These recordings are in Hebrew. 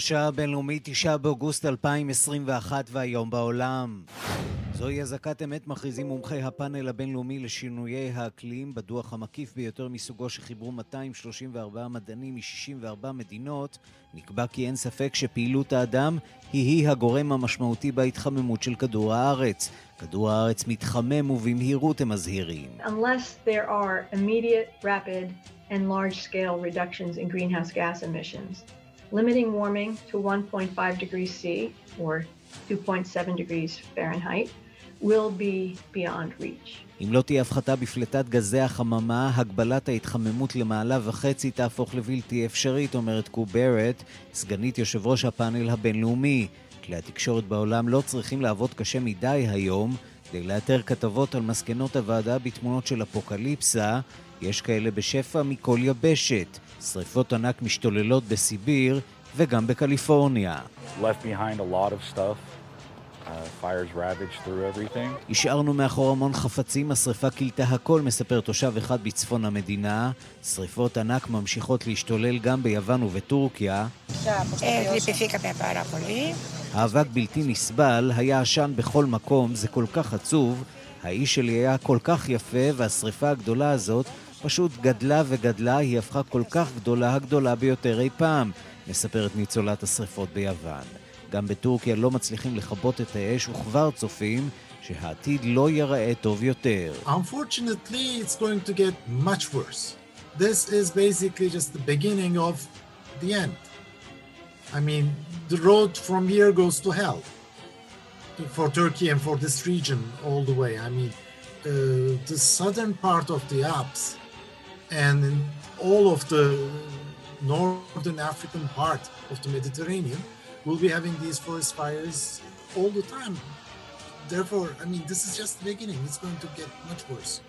השעה הבינלאומית 9 באוגוסט 2021 והיום בעולם. זוהי אזעקת אמת מכריזים מומחי הפאנל הבינלאומי לשינויי האקלים בדוח המקיף ביותר מסוגו שחיברו 234 מדענים מ-64 מדינות נקבע כי אין ספק שפעילות האדם היא-היא הגורם המשמעותי בהתחממות של כדור הארץ. כדור הארץ מתחמם ובמהירות הם מזהירים. Unless there are immediate, rapid and large-scale reductions in greenhouse gas emissions, limiting warming to 1.5 degrees C or 2.7 degrees Fahrenheit will be beyond reach. אם לא תהיה הפחתה בפליטת גזי החממה, הגבלת ההתחממות למעלה וחצי תהפוך לבלתי אפשרית, אומרת קוברט, סגנית יושב ראש הפאנל הבינלאומי. כלי התקשורת בעולם לא צריכים לעבוד קשה מדי היום כדי לאתר כתבות על מסקנות הוועדה בתמונות של אפוקליפסה. יש כאלה בשפע מכל יבשת. שריפות ענק משתוללות בסיביר וגם בקליפורניה. left behind a lot of stuff. השארנו מאחור המון חפצים, השרפה כילתה הכל, מספר תושב אחד בצפון המדינה. שרפות ענק ממשיכות להשתולל גם ביוון ובטורקיה. האבק בלתי נסבל, היה עשן בכל מקום, זה כל כך עצוב. האיש שלי היה כל כך יפה, והשרפה הגדולה הזאת פשוט גדלה וגדלה, היא הפכה כל כך גדולה, הגדולה ביותר אי פעם, מספרת ניצולת השרפות ביוון. גם בטורקיה לא מצליחים לכבות את האש וכבר צופים שהעתיד לא ייראה טוב יותר. Unfortunately, it's going to get much worse. This is basically just the beginning of the end. I mean, the road from here goes to hell for Turkey and for this region all the way. I mean, uh, the southern part of the Alps and all of the northern African part of the Mediterranean will be having these forest fires all the time.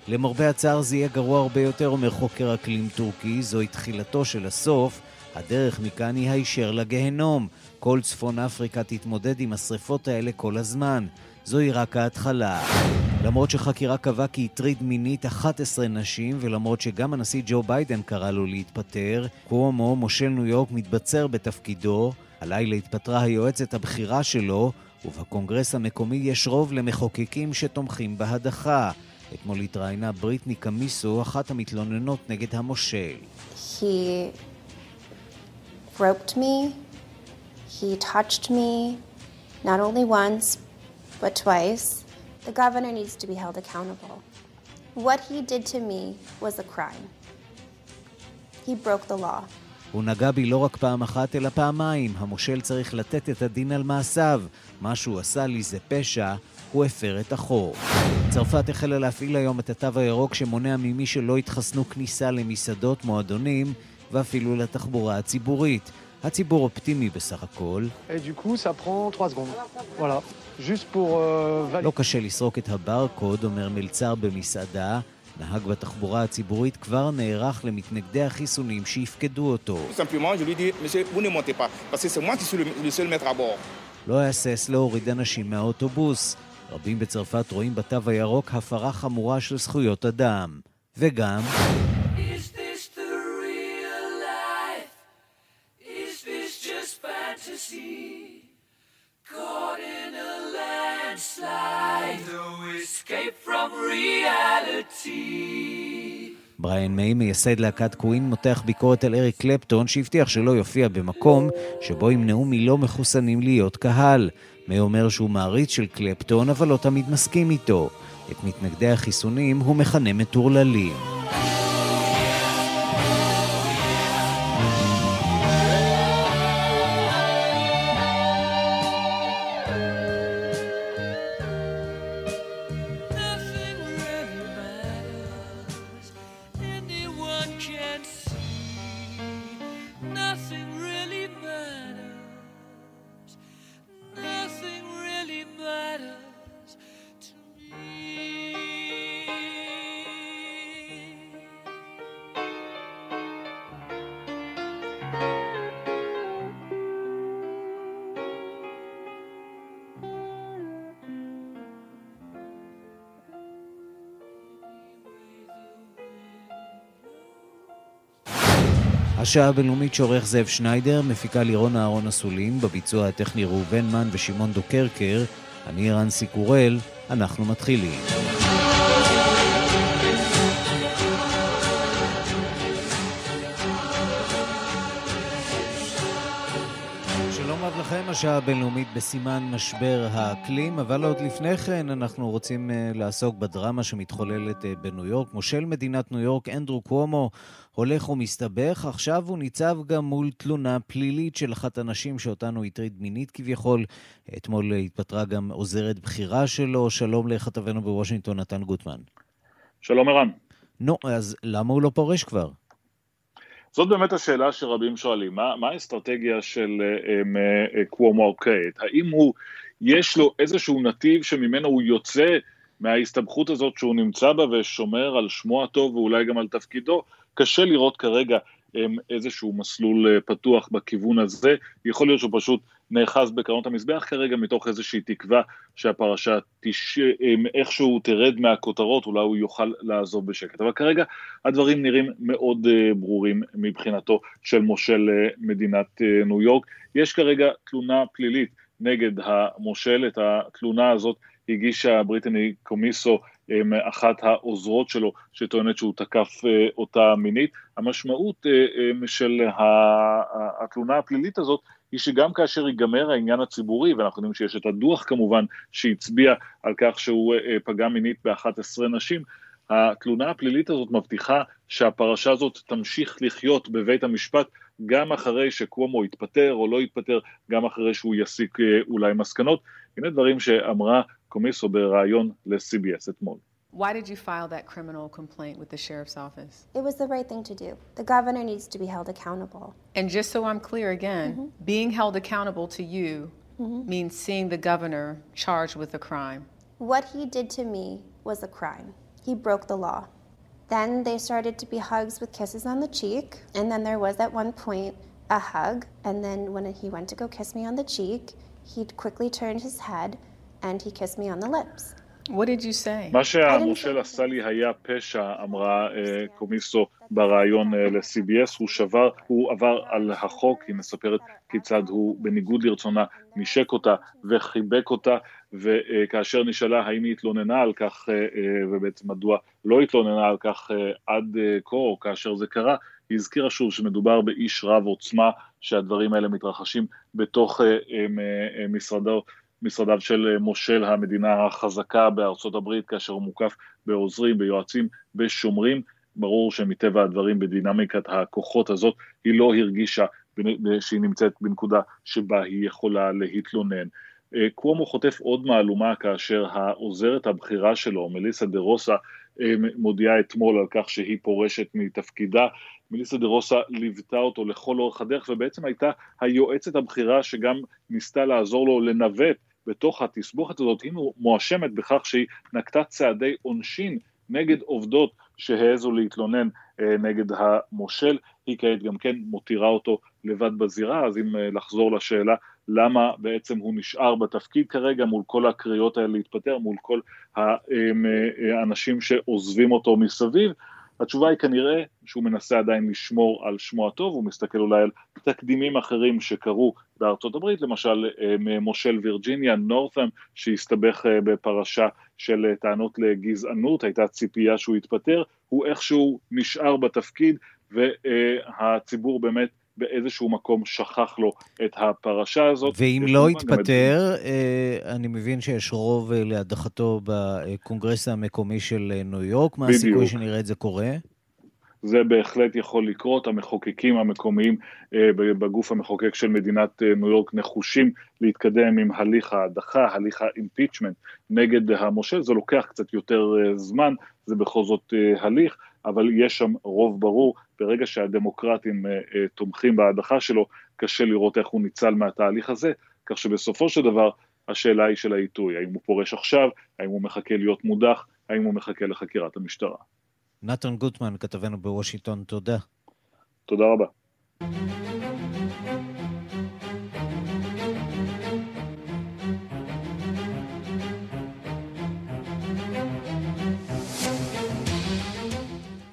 למרבה הצער זה יהיה גרוע הרבה יותר, אומר חוקר אקלים טורקי, זוהי תחילתו של הסוף. הדרך מכאן היא הישר לגיהנום. כל צפון אפריקה תתמודד עם השרפות האלה כל הזמן. זוהי רק ההתחלה. למרות שחקירה קבעה כי הטריד מינית 11 נשים, ולמרות שגם הנשיא ג'ו ביידן קרא לו להתפטר, קוומו, מושל ניו יורק, מתבצר בתפקידו. הלילה התפטרה היועצת הבכירה שלו, ובקונגרס המקומי יש רוב למחוקקים שתומכים בהדחה. אתמול התראיינה בריטני קמיסו, אחת המתלוננות נגד המושל. He groped me, he touched me, not only once, but twice. The governor needs to be held accountable. What he did to me was a crime. He broke the law. הוא נגע בי לא רק פעם אחת, אלא פעמיים. המושל צריך לתת את הדין על מעשיו. מה שהוא עשה לי זה פשע, הוא הפר את החוק. צרפת החלה להפעיל היום את התו הירוק שמונע ממי שלא התחסנו כניסה למסעדות, מועדונים ואפילו לתחבורה הציבורית. הציבור אופטימי בסך הכל. Et du coup, ça prend 3 secondes. Voilà. Juste pour euh. לא קשה לסרוק את הברקוד, אומר מלצר במסעדה. נהג בתחבורה הציבורית כבר נערך למתנגדי החיסונים שיפקדו אותו. Tout simplement, je lui dis, monsieur, vous ne montez pas, parce que c'est moi qui suis le, le seul maître à bord. לא אהסס להוריד אנשים מהאוטובוס. רבים בצרפת רואים בתו הירוק הפרה חמורה של זכויות אדם. וגם... Is landslide, no escape from reality. בריאן מיי, מייסד להקת קווין, מותח ביקורת על אריק קלפטון, שהבטיח שלא יופיע במקום שבו ימנעו מלא מחוסנים להיות קהל. מיי אומר שהוא מעריץ של קלפטון, אבל לא תמיד מסכים איתו. את מתנגדי החיסונים הוא מכנה מטורללים. השעה הבינלאומית שעורך זאב שניידר, מפיקה לירון אהרון אסולין, בביצוע הטכני ראובן מן ושמעון דוקרקר, אני רנסי קורל, אנחנו מתחילים. השעה הבינלאומית בסימן משבר האקלים, אבל עוד לפני כן אנחנו רוצים uh, לעסוק בדרמה שמתחוללת uh, בניו יורק. מושל מדינת ניו יורק, אנדרו קוומו, הולך ומסתבך. עכשיו הוא ניצב גם מול תלונה פלילית של אחת הנשים שאותנו הוא הטריד מינית כביכול. אתמול התפטרה גם עוזרת בכירה שלו. שלום לכתבנו בוושינגטון, נתן גוטמן. שלום ערן. נו, אז למה הוא לא פורש כבר? זאת באמת השאלה שרבים שואלים, מה, מה האסטרטגיה של קוומו כעת? האם הוא, יש לו איזשהו נתיב שממנו הוא יוצא מההסתבכות הזאת שהוא נמצא בה ושומר על שמו הטוב ואולי גם על תפקידו? קשה לראות כרגע איזשהו מסלול פתוח בכיוון הזה, יכול להיות שהוא פשוט נאחז בקרנות המזבח כרגע מתוך איזושהי תקווה שהפרשה תש... איכשהו תרד מהכותרות, אולי הוא יוכל לעזוב בשקט. אבל כרגע הדברים נראים מאוד uh, ברורים מבחינתו של מושל uh, מדינת ניו יורק. יש כרגע תלונה פלילית נגד המושל, את התלונה הזאת הגישה בריטני קומיסו, אחת העוזרות שלו, שטוענת שהוא תקף אותה מינית. המשמעות של התלונה הפלילית הזאת היא שגם כאשר ייגמר העניין הציבורי, ואנחנו יודעים שיש את הדוח כמובן שהצביע על כך שהוא פגע מינית ב-11 נשים, התלונה הפלילית הזאת מבטיחה שהפרשה הזאת תמשיך לחיות בבית המשפט גם אחרי שקוומו יתפטר או לא יתפטר, גם אחרי שהוא יסיק אולי מסקנות. הנה דברים שאמרה קומיסו בריאיון ל-CBS אתמול. Why did you file that criminal complaint with the sheriff's office? It was the right thing to do. The governor needs to be held accountable. And just so I'm clear again, Mhm. being held accountable to you Mhm. means seeing the governor charged with a crime. What he did to me was a crime. He broke the law. Then they started to be hugs with kisses on the cheek, and then there was at one point a hug, and then when he went to go kiss me on the cheek, he quickly turned his head and he kissed me on the lips. What did you say? מה שהמושל עשה לי היה פשע, אמרה אה, קומיסו בריאיון אה, ל-CBS, הוא שבר, הוא עבר על החוק, היא מספרת כיצד הוא בניגוד לרצונה נשק אותה וחיבק אותה, וכאשר נשאלה האם היא התלוננה על כך, אה, ובעצם מדוע לא התלוננה על כך עד כה, או כאשר זה קרה, היא הזכירה שוב שמדובר באיש רב עוצמה, שהדברים האלה מתרחשים בתוך משרדו. משרדיו של מושל המדינה החזקה בארצות הברית, כאשר הוא מוקף בעוזרים, ביועצים, בשומרים. ברור שמטבע הדברים בדינמיקת הכוחות הזאת, היא לא הרגישה שהיא נמצאת בנקודה שבה היא יכולה להתלונן. קוומו חוטף עוד מהלומה כאשר העוזרת הבכירה שלו, מליסה דה רוסה, מודיעה אתמול על כך שהיא פורשת מתפקידה. מליסה דה רוסה ליוותה אותו לכל אורך הדרך ובעצם הייתה היועצת הבכירה שגם ניסתה לעזור לו לנווט בתוך התסבוכת הזאת, היא מואשמת בכך שהיא נקטה צעדי עונשין נגד עובדות שהעזו להתלונן אה, נגד המושל, היא כעת גם כן מותירה אותו לבד בזירה, אז אם אה, לחזור לשאלה למה בעצם הוא נשאר בתפקיד כרגע מול כל הקריאות האלה להתפטר, מול כל האנשים שעוזבים אותו מסביב, התשובה היא כנראה שהוא מנסה עדיין לשמור על שמו הטוב, הוא מסתכל אולי על תקדימים אחרים שקרו בארצות הברית, למשל מושל וירג'יניה, נורת'ם, שהסתבך בפרשה של טענות לגזענות, הייתה ציפייה שהוא יתפטר, הוא איכשהו נשאר בתפקיד והציבור באמת באיזשהו מקום שכח לו את הפרשה הזאת. ואם לא יתפטר, אני מבין שיש רוב להדחתו בקונגרס המקומי של ניו יורק, מה הסיכוי שנראה את זה קורה? זה בהחלט יכול לקרות, המחוקקים המקומיים בגוף המחוקק של מדינת ניו יורק נחושים להתקדם עם הליך ההדחה, הליך האימפיצ'מנט נגד המושל, זה לוקח קצת יותר זמן, זה בכל זאת הליך, אבל יש שם רוב ברור, ברגע שהדמוקרטים תומכים בהדחה שלו, קשה לראות איך הוא ניצל מהתהליך הזה, כך שבסופו של דבר השאלה היא של העיתוי, האם הוא פורש עכשיו, האם הוא מחכה להיות מודח, האם הוא מחכה לחקירת המשטרה. נתן גוטמן, כתבנו בוושינגטון, תודה. תודה רבה.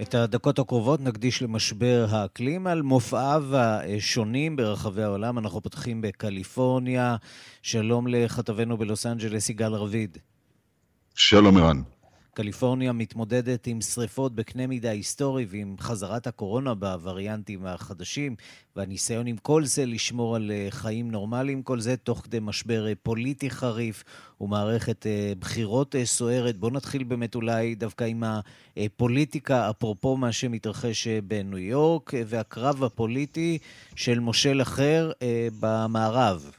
את הדקות הקרובות נקדיש למשבר האקלים על מופעיו השונים ברחבי העולם. אנחנו פותחים בקליפורניה. שלום לכתבנו בלוס אנג'לס, יגאל רביד. שלום ערן. קליפורניה מתמודדת עם שריפות בקנה מידה היסטורי ועם חזרת הקורונה בווריאנטים החדשים, והניסיון עם כל זה לשמור על אה, חיים נורמליים, כל זה תוך כדי משבר אה, פוליטי חריף ומערכת אה, בחירות סוערת. בואו נתחיל באמת אולי דווקא עם הפוליטיקה, אפרופו מה שמתרחש בניו יורק, והקרב הפוליטי של מושל אחר במערב.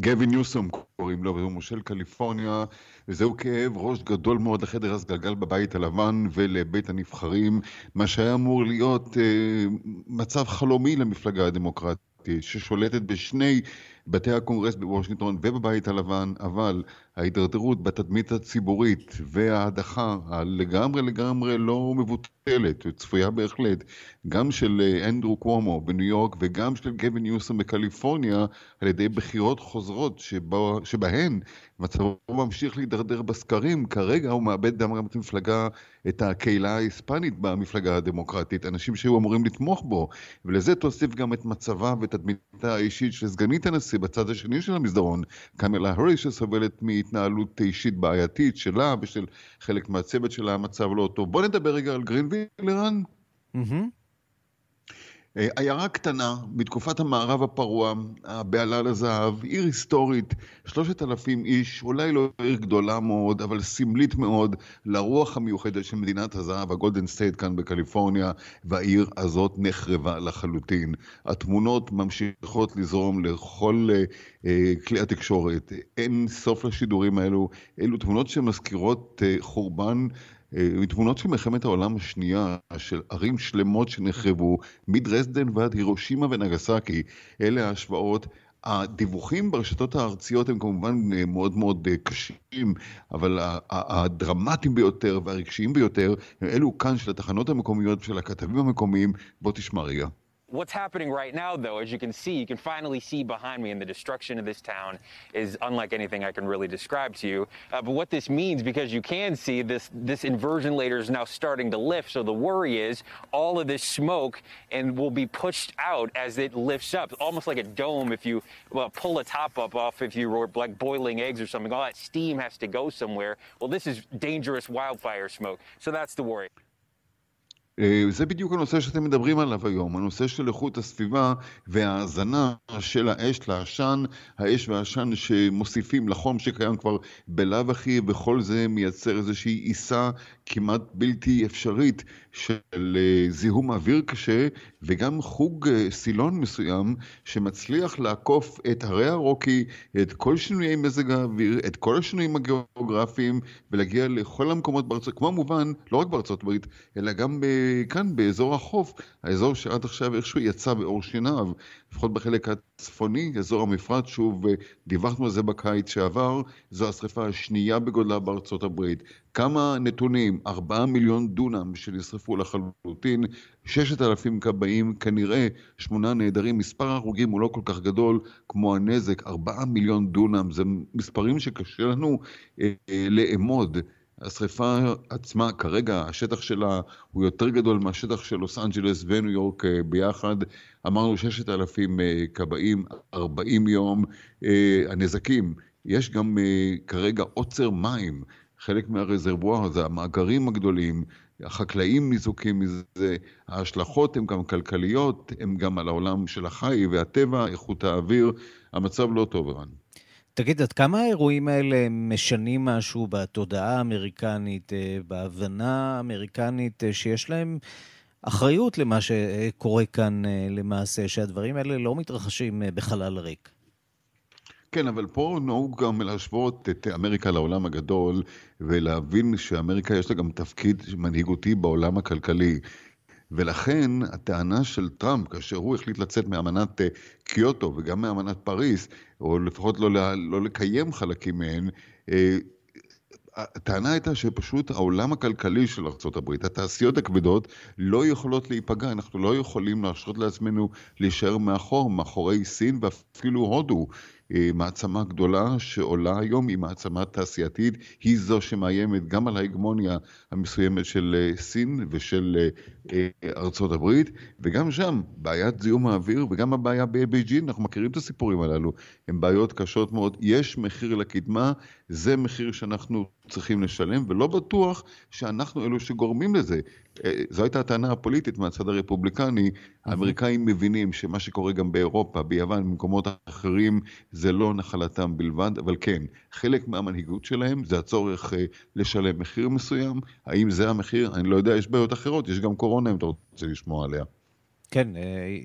גבי ניוסום קוראים לו, והוא מושל קליפורניה, וזהו כאב ראש גדול מאוד לחדר הסגלגל בבית הלבן ולבית הנבחרים, מה שהיה אמור להיות אה, מצב חלומי למפלגה הדמוקרטית, ששולטת בשני בתי הקונגרס בוושינגטון ובבית הלבן, אבל ההידרדרות בתדמית הציבורית וההדחה הלגמרי לגמרי לא מבוטלת, וצפויה בהחלט, גם של אה, אנדרו קוומו בניו יורק וגם של גבי ניוסון בקליפורניה, על ידי בחירות חוזרות שבו, שבהן מצבו ממשיך להידרדר בסקרים, כרגע הוא מאבד גם את המפלגה, את הקהילה ההיספנית במפלגה הדמוקרטית, אנשים שהיו אמורים לתמוך בו, ולזה תוסיף גם את מצבה ותדמיתה האישית של סגנית הנשיא בצד השני של המסדרון, קמלה האריס שסובלת מהתנהלות אישית בעייתית שלה ושל חלק מהצוות שלה, המצב לא טוב. בוא נדבר רגע על גרינוויל. Mm-hmm. אה, עיירה קטנה בתקופת המערב הפרוע, הבהלה לזהב, עיר היסטורית, שלושת אלפים איש, אולי לא עיר גדולה מאוד, אבל סמלית מאוד לרוח המיוחדת של מדינת הזהב, ה Golden State כאן בקליפורניה, והעיר הזאת נחרבה לחלוטין. התמונות ממשיכות לזרום לכל אה, אה, כלי התקשורת. אין סוף לשידורים האלו. אלו תמונות שמזכירות אה, חורבן מתמונות של מלחמת העולם השנייה, של ערים שלמות שנחרבו, מדרזדן ועד הירושימה ונגסקי, אלה ההשוואות. הדיווחים ברשתות הארציות הם כמובן מאוד מאוד קשים, אבל הדרמטיים ביותר והרגשיים ביותר הם אלו כאן של התחנות המקומיות ושל הכתבים המקומיים. בוא תשמע רגע. What's happening right now, though, as you can see, you can finally see behind me, and the destruction of this town is unlike anything I can really describe to you. Uh, but what this means, because you can see this, this inversion layer is now starting to lift. So the worry is all of this smoke and will be pushed out as it lifts up, almost like a dome. If you well, pull a top up off, if you were like boiling eggs or something, all that steam has to go somewhere. Well, this is dangerous wildfire smoke. So that's the worry. אה, זה בדיוק הנושא שאתם מדברים עליו היום, הנושא של איכות הסביבה וההאזנה של האש לעשן, האש והעשן שמוסיפים לחום שקיים כבר בלאו הכי, וכל זה מייצר איזושהי עיסה כמעט בלתי אפשרית של אה, זיהום אוויר קשה, וגם חוג אה, סילון מסוים שמצליח לעקוף את הרי הרוקי, את כל שינויי מזג האוויר, את כל השינויים הגיאוגרפיים, ולהגיע לכל המקומות בארצות, כמו מובן, לא רק בארצות הברית, אלא גם ב... כאן באזור החוף, האזור שעד עכשיו איכשהו יצא בעור שיניו, לפחות בחלק הצפוני, אזור המפרץ, שוב דיווחנו על זה בקיץ שעבר, זו השרפה השנייה בגודלה בארצות הברית. כמה נתונים, ארבעה מיליון דונם שנשרפו לחלוטין, ששת אלפים כבאים, כנראה שמונה נעדרים, מספר ההרוגים הוא לא כל כך גדול כמו הנזק, ארבעה מיליון דונם, זה מספרים שקשה לנו אה, אה, לאמוד. השריפה עצמה, כרגע השטח שלה הוא יותר גדול מהשטח של לוס אנג'לס וניו יורק אה, ביחד. אמרנו 6,000 אה, כבאים, 40 יום. אה, הנזקים, יש גם כרגע עוצר מים, חלק מהרזרבואר הזה, המאגרים הגדולים, החקלאים ניזוקים מזה, ההשלכות הן גם כלכליות, הן גם על העולם של החי והטבע, איכות האוויר, המצב לא טוב, ערן. תגיד, עד כמה האירועים האלה משנים משהו בתודעה האמריקנית, אה, בהבנה האמריקנית, אה, שיש להם אחריות למה שקורה כאן אה, למעשה, שהדברים האלה לא מתרחשים בחלל ריק? כן, אבל פה נהוג גם להשוות את אמריקה לעולם הגדול, ולהבין שאמריקה יש לה גם תפקיד מנהיגותי בעולם הכלכלי. ולכן הטענה של טראמפ, כאשר הוא החליט לצאת מאמנת קיוטו וגם מאמנת פריז, או לפחות לא, לא לקיים חלקים מהן, אה, הטענה הייתה שפשוט העולם הכלכלי של ארה"ב, התעשיות הכבדות, לא יכולות להיפגע. אנחנו לא יכולים להרשות לעצמנו להישאר מאחור, מאחורי סין ואפילו הודו. אה, מעצמה גדולה שעולה היום, היא מעצמה תעשייתית, היא זו שמאיימת גם על ההגמוניה המסוימת של אה, סין ושל ארצות הברית, וגם שם בעיית זיהום האוויר וגם הבעיה בבייג'ין, אנחנו מכירים את הסיפורים הללו, הן בעיות קשות מאוד, יש מחיר לקדמה, זה מחיר שאנחנו צריכים לשלם, ולא בטוח שאנחנו אלו שגורמים לזה. זו הייתה הטענה הפוליטית מהצד הרפובליקני, האמריקאים מבינים שמה שקורה גם באירופה, ביוון, במקומות אחרים, זה לא נחלתם בלבד, אבל כן, חלק מהמנהיגות שלהם זה הצורך לשלם מחיר מסוים. האם זה המחיר? אני לא יודע, יש בעיות אחרות, יש גם קורונה אם אתה רוצה לשמוע עליה. כן,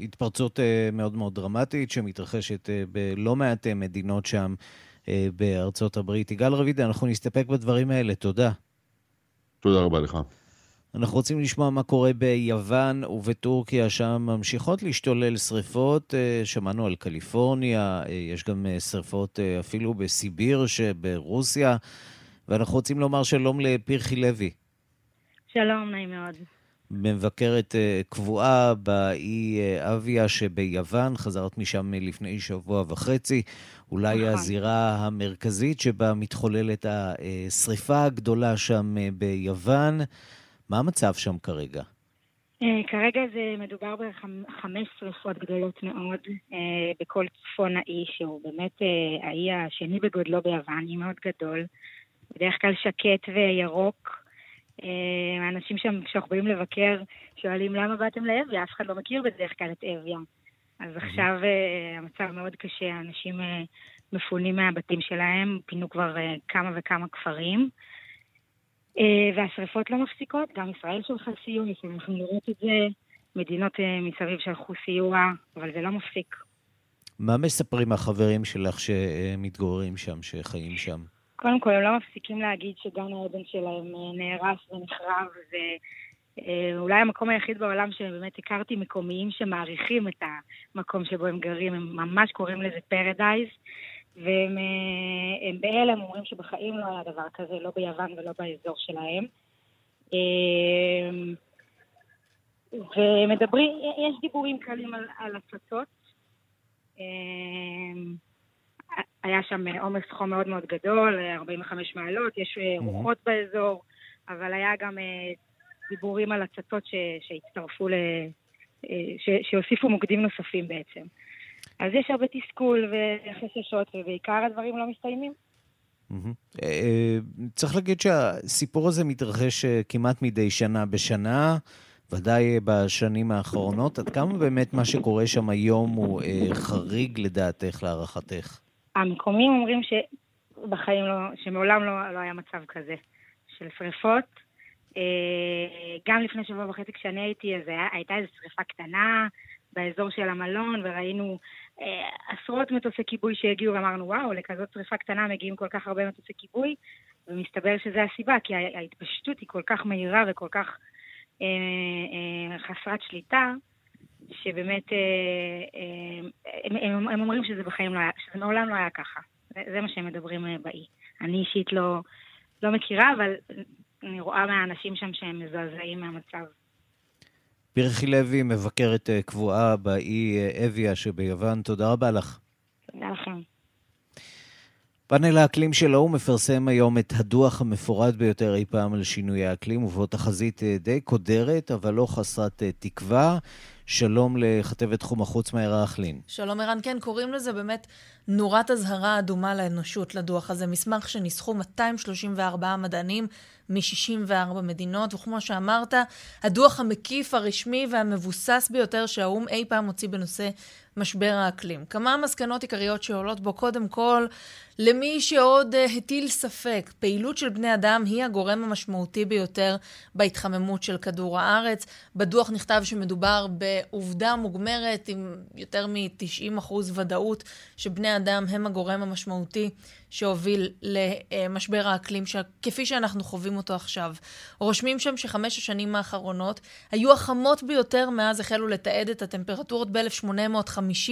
התפרצות מאוד מאוד דרמטית שמתרחשת בלא מעט מדינות שם בארצות הברית. יגאל רבידה, אנחנו נסתפק בדברים האלה, תודה. תודה רבה לך. אנחנו רוצים לשמוע מה קורה ביוון ובטורקיה, שם ממשיכות להשתולל שריפות. שמענו על קליפורניה, יש גם שריפות אפילו בסיביר שברוסיה, ואנחנו רוצים לומר שלום לפרחי לוי. שלום, נעים מאוד. מבקרת קבועה באי אביה שביוון, חזרת משם לפני שבוע וחצי. אולי נכון. הזירה המרכזית שבה מתחוללת השריפה הגדולה שם ביוון. מה המצב שם כרגע? כרגע זה מדובר בחמש שריפות גדולות מאוד בכל צפון האי, שהוא באמת האי השני בגודלו ביוון, אי מאוד גדול, בדרך כלל שקט וירוק. האנשים שם, כשאנחנו באים לבקר, שואלים למה באתם לאביה, אף אחד לא מכיר בדרך כלל את אביה. אז עכשיו המצב מאוד קשה, אנשים מפונים מהבתים שלהם, פינו כבר כמה וכמה כפרים. והשריפות לא מפסיקות, גם ישראל שלחה סיוע, לכם לראות את זה, מדינות מסביב שלחו סיוע, אבל זה לא מפסיק. מה מספרים החברים שלך שמתגוררים שם, שחיים שם? קודם כל, הם לא מפסיקים להגיד שגן העדן שלהם נהרס ונחרב, זה אולי המקום היחיד בעולם שבאמת הכרתי מקומיים שמעריכים את המקום שבו הם גרים, הם ממש קוראים לזה פרדייז. והם בהלם, אומרים שבחיים לא היה דבר כזה, לא ביוון ולא באזור שלהם. ומדברים, יש דיבורים קלים על, על הצצות. היה שם עומס חום מאוד מאוד גדול, 45 מעלות, יש רוחות באזור, אבל היה גם דיבורים על הצצות שהצטרפו, ל... שהוסיפו מוקדים נוספים בעצם. אז יש הרבה תסכול וחששות, ובעיקר הדברים לא מסתיימים. צריך להגיד שהסיפור הזה מתרחש כמעט מדי שנה בשנה, ודאי בשנים האחרונות. עד כמה באמת מה שקורה שם היום הוא חריג לדעתך, להערכתך? המקומים אומרים שבחיים לא, שמעולם לא, לא היה מצב כזה של שריפות. גם לפני שבוע וחצי כשאני הייתי, אז הייתה איזו שריפה קטנה באזור של המלון, וראינו אה, עשרות מטוסי כיבוי שהגיעו, ואמרנו, וואו, לכזאת שריפה קטנה מגיעים כל כך הרבה מטוסי כיבוי, ומסתבר שזה הסיבה, כי ההתפשטות היא כל כך מהירה וכל כך אה, אה, חסרת שליטה, שבאמת, אה, אה, הם, הם, הם אומרים שזה בחיים לא היה, שזה מעולם לא היה ככה. זה, זה מה שהם מדברים אה, באי. אני אישית לא, לא מכירה, אבל אני רואה מהאנשים שם שהם מזועזעים מהמצב. פרחי לוי, מבקרת קבועה באי אביה שביוון, תודה רבה לך. תודה לכם. פאנל האקלים של האו"ם מפרסם היום את הדוח המפורט ביותר אי פעם על שינוי האקלים, ובו תחזית די קודרת, אבל לא חסרת תקווה. שלום לכתבת תחום החוץ מהערה אכלין. שלום ערן, כן, קוראים לזה באמת נורת אזהרה אדומה לאנושות, לדוח הזה. מסמך שניסחו 234 מדענים מ-64 מדינות, וכמו שאמרת, הדוח המקיף, הרשמי והמבוסס ביותר שהאו"ם אי פעם הוציא בנושא משבר האקלים. כמה מסקנות עיקריות שעולות בו, קודם כל, למי שעוד uh, הטיל ספק, פעילות של בני אדם היא הגורם המשמעותי ביותר בהתחממות של כדור הארץ. בדוח נכתב שמדובר בעובדה מוגמרת עם יותר מ-90% ודאות שבני אדם הם הגורם המשמעותי שהוביל למשבר האקלים כפי שאנחנו חווים אותו עכשיו. רושמים שם שחמש השנים האחרונות היו החמות ביותר מאז החלו לתעד את הטמפרטורות ב-1850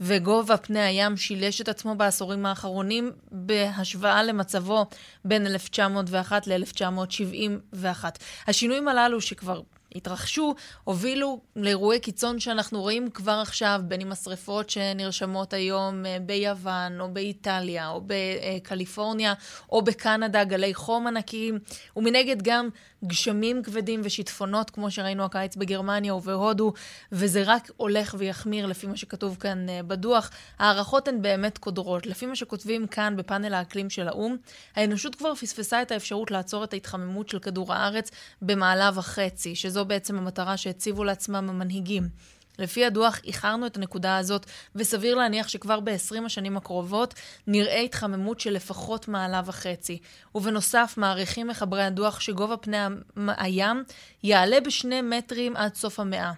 וגובה פני הים שילש את עצמו בעשורים האחרונים בהשוואה למצבו בין 1901 ל-1971. השינויים הללו שכבר התרחשו, הובילו לאירועי קיצון שאנחנו רואים כבר עכשיו, בין אם השריפות שנרשמות היום אה, ביוון, או באיטליה, או בקליפורניה, או בקנדה, גלי חום ענקיים, ומנגד גם גשמים כבדים ושיטפונות, כמו שראינו הקיץ בגרמניה ובהודו, וזה רק הולך ויחמיר לפי מה שכתוב כאן אה, בדוח. ההערכות הן באמת קודרות. לפי מה שכותבים כאן בפאנל האקלים של האו"ם, האנושות כבר פספסה את האפשרות לעצור את ההתחממות של כדור הארץ במעלה וחצי, שזו בעצם המטרה שהציבו לעצמם המנהיגים. לפי הדוח, איחרנו את הנקודה הזאת, וסביר להניח שכבר ב-20 השנים הקרובות נראה התחממות של לפחות מעלה וחצי. ובנוסף, מעריכים מחברי הדוח שגובה פני הים יעלה בשני מטרים עד סוף המאה.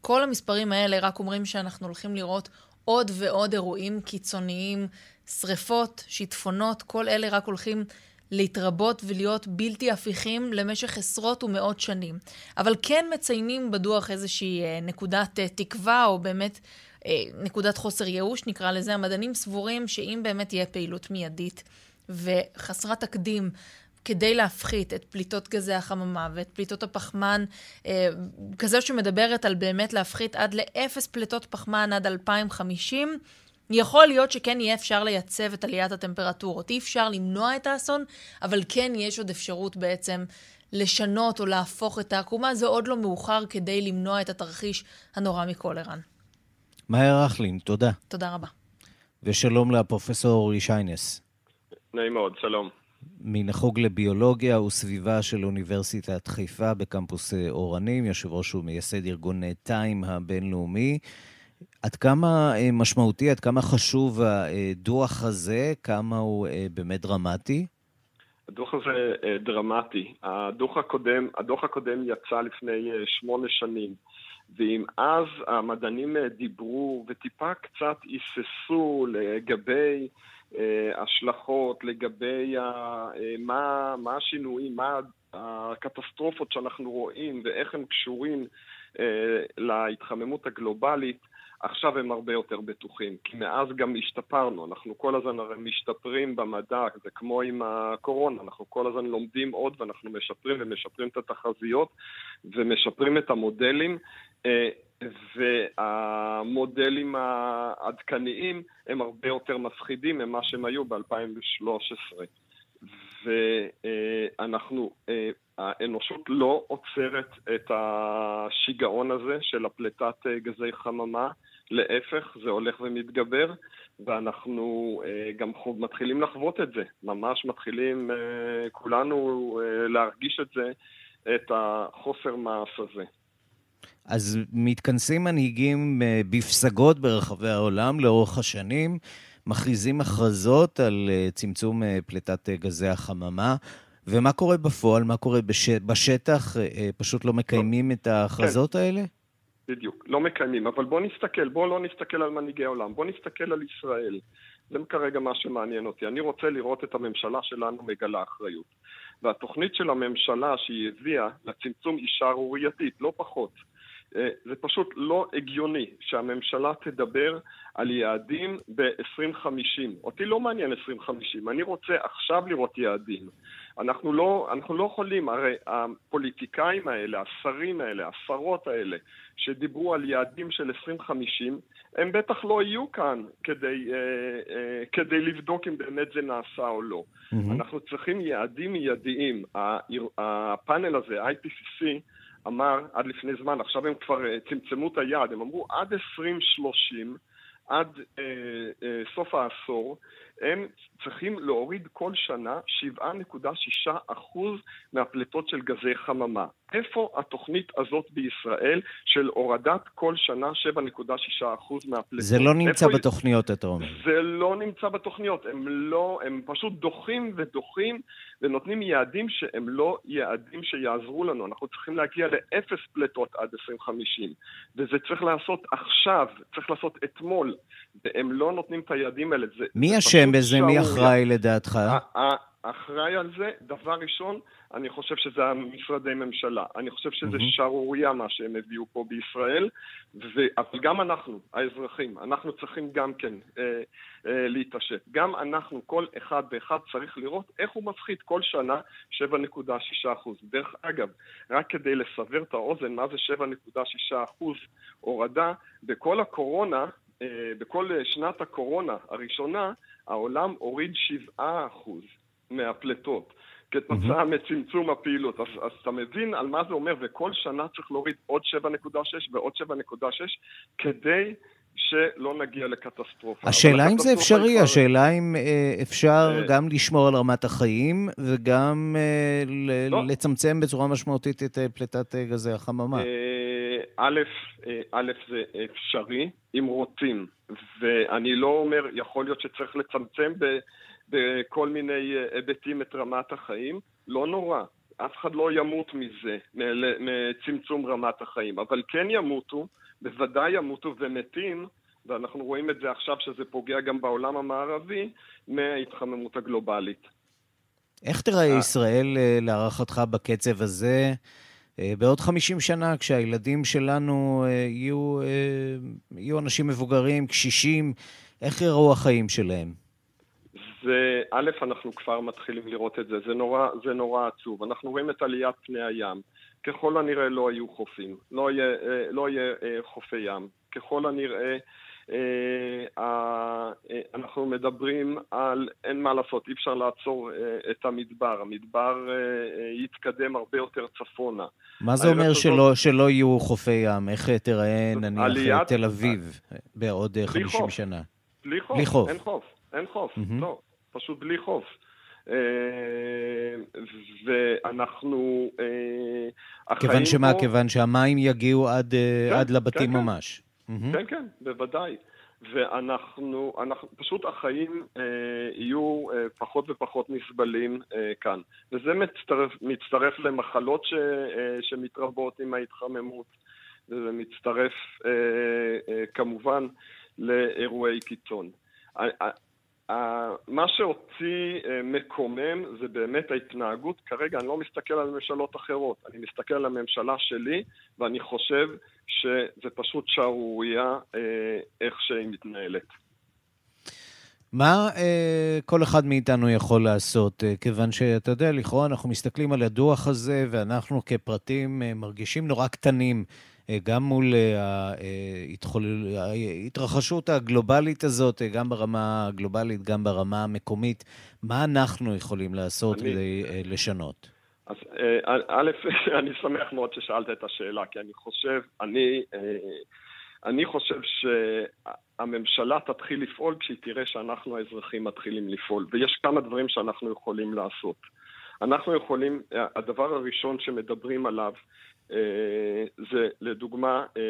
כל המספרים האלה רק אומרים שאנחנו הולכים לראות עוד ועוד אירועים קיצוניים, שריפות, שיטפונות, כל אלה רק הולכים להתרבות ולהיות בלתי הפיכים למשך עשרות ומאות שנים. אבל כן מציינים בדוח איזושהי אה, נקודת אה, תקווה, או באמת אה, נקודת חוסר ייאוש, נקרא לזה. המדענים סבורים שאם באמת תהיה פעילות מיידית וחסרת תקדים כדי להפחית את פליטות גזי החממה ואת פליטות הפחמן, אה, שמדברת על באמת להפחית עד לאפס פליטות פחמן עד 2050, יכול להיות שכן יהיה אפשר לייצב את עליית הטמפרטורות. אי אפשר למנוע את האסון, אבל כן יש עוד אפשרות בעצם לשנות או להפוך את העקומה. זה עוד לא מאוחר כדי למנוע את התרחיש הנורא מכל, ערן. מאיר רכלין, תודה. תודה רבה. ושלום לפרופסור אורי שיינס. נעים מאוד, שלום. מן החוג לביולוגיה וסביבה של אוניברסיטת חיפה בקמפוס אורנים, יושב ראש ומייסד ארגון טיים הבינלאומי. עד כמה אה, משמעותי, עד כמה חשוב הדוח הזה, כמה הוא אה, באמת דרמטי? הדוח הזה אה, דרמטי. הדוח הקודם, הדוח הקודם יצא לפני שמונה שנים, ואם אז המדענים דיברו וטיפה קצת היססו לגבי השלכות, לגבי מה, מה השינויים, מה הקטסטרופות שאנחנו רואים ואיך הם קשורים להתחממות הגלובלית, עכשיו הם הרבה יותר בטוחים, כי מאז גם השתפרנו, אנחנו כל הזמן הרי משתפרים במדע, זה כמו עם הקורונה, אנחנו כל הזמן לומדים עוד ואנחנו משפרים ומשפרים את התחזיות ומשפרים את המודלים, אה, והמודלים העדכניים הם הרבה יותר מפחידים ממה שהם היו ב-2013. ואנחנו, אה, האנושות לא עוצרת את השיגעון הזה של הפליטת אה, גזי חממה, להפך, זה הולך ומתגבר, ואנחנו אה, גם מתחילים לחוות את זה, ממש מתחילים כולנו להרגיש את זה, את החוסר מעש הזה. אז מתכנסים מנהיגים בפסגות ברחבי העולם לאורך השנים. מכריזים הכרזות על אה, צמצום אה, פליטת אה, גזי החממה. ומה קורה בפועל? מה קורה בש... בשטח? פשוט לא מקיימים לא. את ההכרזות כן. האלה? בדיוק, לא מקיימים. אבל בואו נסתכל, בואו לא נסתכל על מנהיגי העולם, בואו נסתכל על ישראל. זה כרגע מה שמעניין אותי. אני רוצה לראות את הממשלה שלנו מגלה אחריות. והתוכנית של הממשלה שהיא הביאה לצמצום היא שערורייתית, לא פחות. אה, זה פשוט לא הגיוני שהממשלה תדבר על יעדים ב-2050. אותי לא מעניין 2050, אני רוצה עכשיו לראות יעדים. אנחנו לא, אנחנו לא יכולים, הרי הפוליטיקאים האלה, השרים האלה, השרות האלה, שדיברו על יעדים של 2050, הם בטח לא יהיו כאן כדי, אה, אה, כדי לבדוק אם באמת זה נעשה או לא. Mm-hmm. אנחנו צריכים יעדים מיידיים. הפאנל הזה, IPCC, אמר עד לפני זמן, עכשיו הם כבר אה, צמצמו את היעד, הם אמרו עד 2030, עד אה, אה, סוף העשור, הם צריכים להוריד כל שנה 7.6% מהפליטות של גזי חממה. איפה התוכנית הזאת בישראל של הורדת כל שנה 7.6% מהפליטות? זה לא נמצא בתוכניות, אתה אומר. זה לא נמצא בתוכניות. הם לא, הם פשוט דוחים ודוחים ונותנים יעדים שהם לא יעדים שיעזרו לנו. אנחנו צריכים להגיע לאפס פליטות עד 2050. וזה צריך לעשות עכשיו, צריך לעשות אתמול. והם לא נותנים את היעדים האלה. זה, מי אשם בזה? מי אחראי לדעתך? אחראי על זה, דבר ראשון, אני חושב שזה המשרדי ממשלה. אני חושב שזה. שערורייה מה שהם הביאו פה בישראל, ו... אבל גם אנחנו, האזרחים, אנחנו צריכים גם כן אה, אה, להתעשת. גם אנחנו, כל אחד ואחד צריך לראות איך הוא מפחית כל שנה 7.6 אחוז. דרך אגב, רק כדי לסבר את האוזן, מה זה 7.6 אחוז הורדה? בכל הקורונה, בכל שנת הקורונה הראשונה, העולם הוריד 7 אחוז מהפליטות. כתוצאה מצמצום הפעילות. אז, אז אתה מבין על מה זה אומר, וכל שנה צריך להוריד עוד 7.6 ועוד 7.6 כדי שלא נגיע לקטסטרופה. השאלה אם זה אפשרי, כבר- השאלה אם אה, אפשר אה, גם לשמור על רמת החיים וגם אה, לא. לצמצם בצורה משמעותית את אה, פליטת אה, גזי החממה. אה, א', אה, א', זה אפשרי, אם רוצים. ואני לא אומר, יכול להיות שצריך לצמצם בכל מיני אה, היבטים את רמת החיים. לא נורא. אף אחד לא ימות מזה, מצמצום רמת החיים. אבל כן ימותו, בוודאי ימותו ומתים, ואנחנו רואים את זה עכשיו שזה פוגע גם בעולם המערבי, מההתחממות הגלובלית. איך תראה ישראל אה, להערכתך בקצב הזה אה, בעוד 50 שנה, כשהילדים שלנו אה, יהיו, אה, יהיו אנשים מבוגרים, קשישים, איך יראו החיים שלהם? זה, א', אנחנו כבר מתחילים לראות את זה, זה נורא, זה נורא עצוב. אנחנו רואים את עליית פני הים. ככל הנראה לא היו חופים, לא יהיה, אה, לא יהיה אה, חופי ים. ככל הנראה אה, אה, אה, אנחנו מדברים על, אין מה לעשות, אי אפשר לעצור אה, את המדבר. המדבר אה, אה, יתקדם הרבה יותר צפונה. מה זה אומר הארץ שלא, שלא יהיו חופי ים? איך אה, תיראה, נניח, עליית- אה, תל אביב אה, בעוד אה, בלי 50 חוף. שנה? בלי חוף, בלי חוף. אין חוף, אין חוף, מהמם. לא, פשוט בלי חוף. אה, ואנחנו... אה, כיוון שמה? פה- כיוון שהמים יגיעו עד, אה, כן, עד לבתים כן, כן. ממש. מהמם. כן, כן, בוודאי. ואנחנו, אנחנו, פשוט החיים אה, יהיו אה, פחות ופחות נסבלים אה, כאן. וזה מצטרף, מצטרף למחלות ש, אה, שמתרבות עם ההתחממות, וזה מצטרף אה, אה, כמובן לאירועי קיצון. מה שאותי אה, מקומם זה באמת ההתנהגות, כרגע אני לא מסתכל על ממשלות אחרות, אני מסתכל על הממשלה שלי ואני חושב שזה פשוט שערורייה אה, איך שהיא מתנהלת. מה אה, כל אחד מאיתנו יכול לעשות? אה, כיוון שאתה יודע, לכאורה אנחנו מסתכלים על הדוח הזה, ואנחנו כפרטים אה, מרגישים נורא קטנים, גם מול אה, ההתחולל- ההתרחשות הגלובלית הזאת, אה, גם ברמה הגלובלית, גם ברמה המקומית. מה אנחנו יכולים לעשות אני- כדי אה, לשנות? אז אה, א', אני שמח מאוד ששאלת את השאלה, כי אני חושב, אני, אה, אני חושב שהממשלה תתחיל לפעול כשהיא תראה שאנחנו האזרחים מתחילים לפעול, ויש כמה דברים שאנחנו יכולים לעשות. אנחנו יכולים, הדבר הראשון שמדברים עליו אה, זה לדוגמה אה,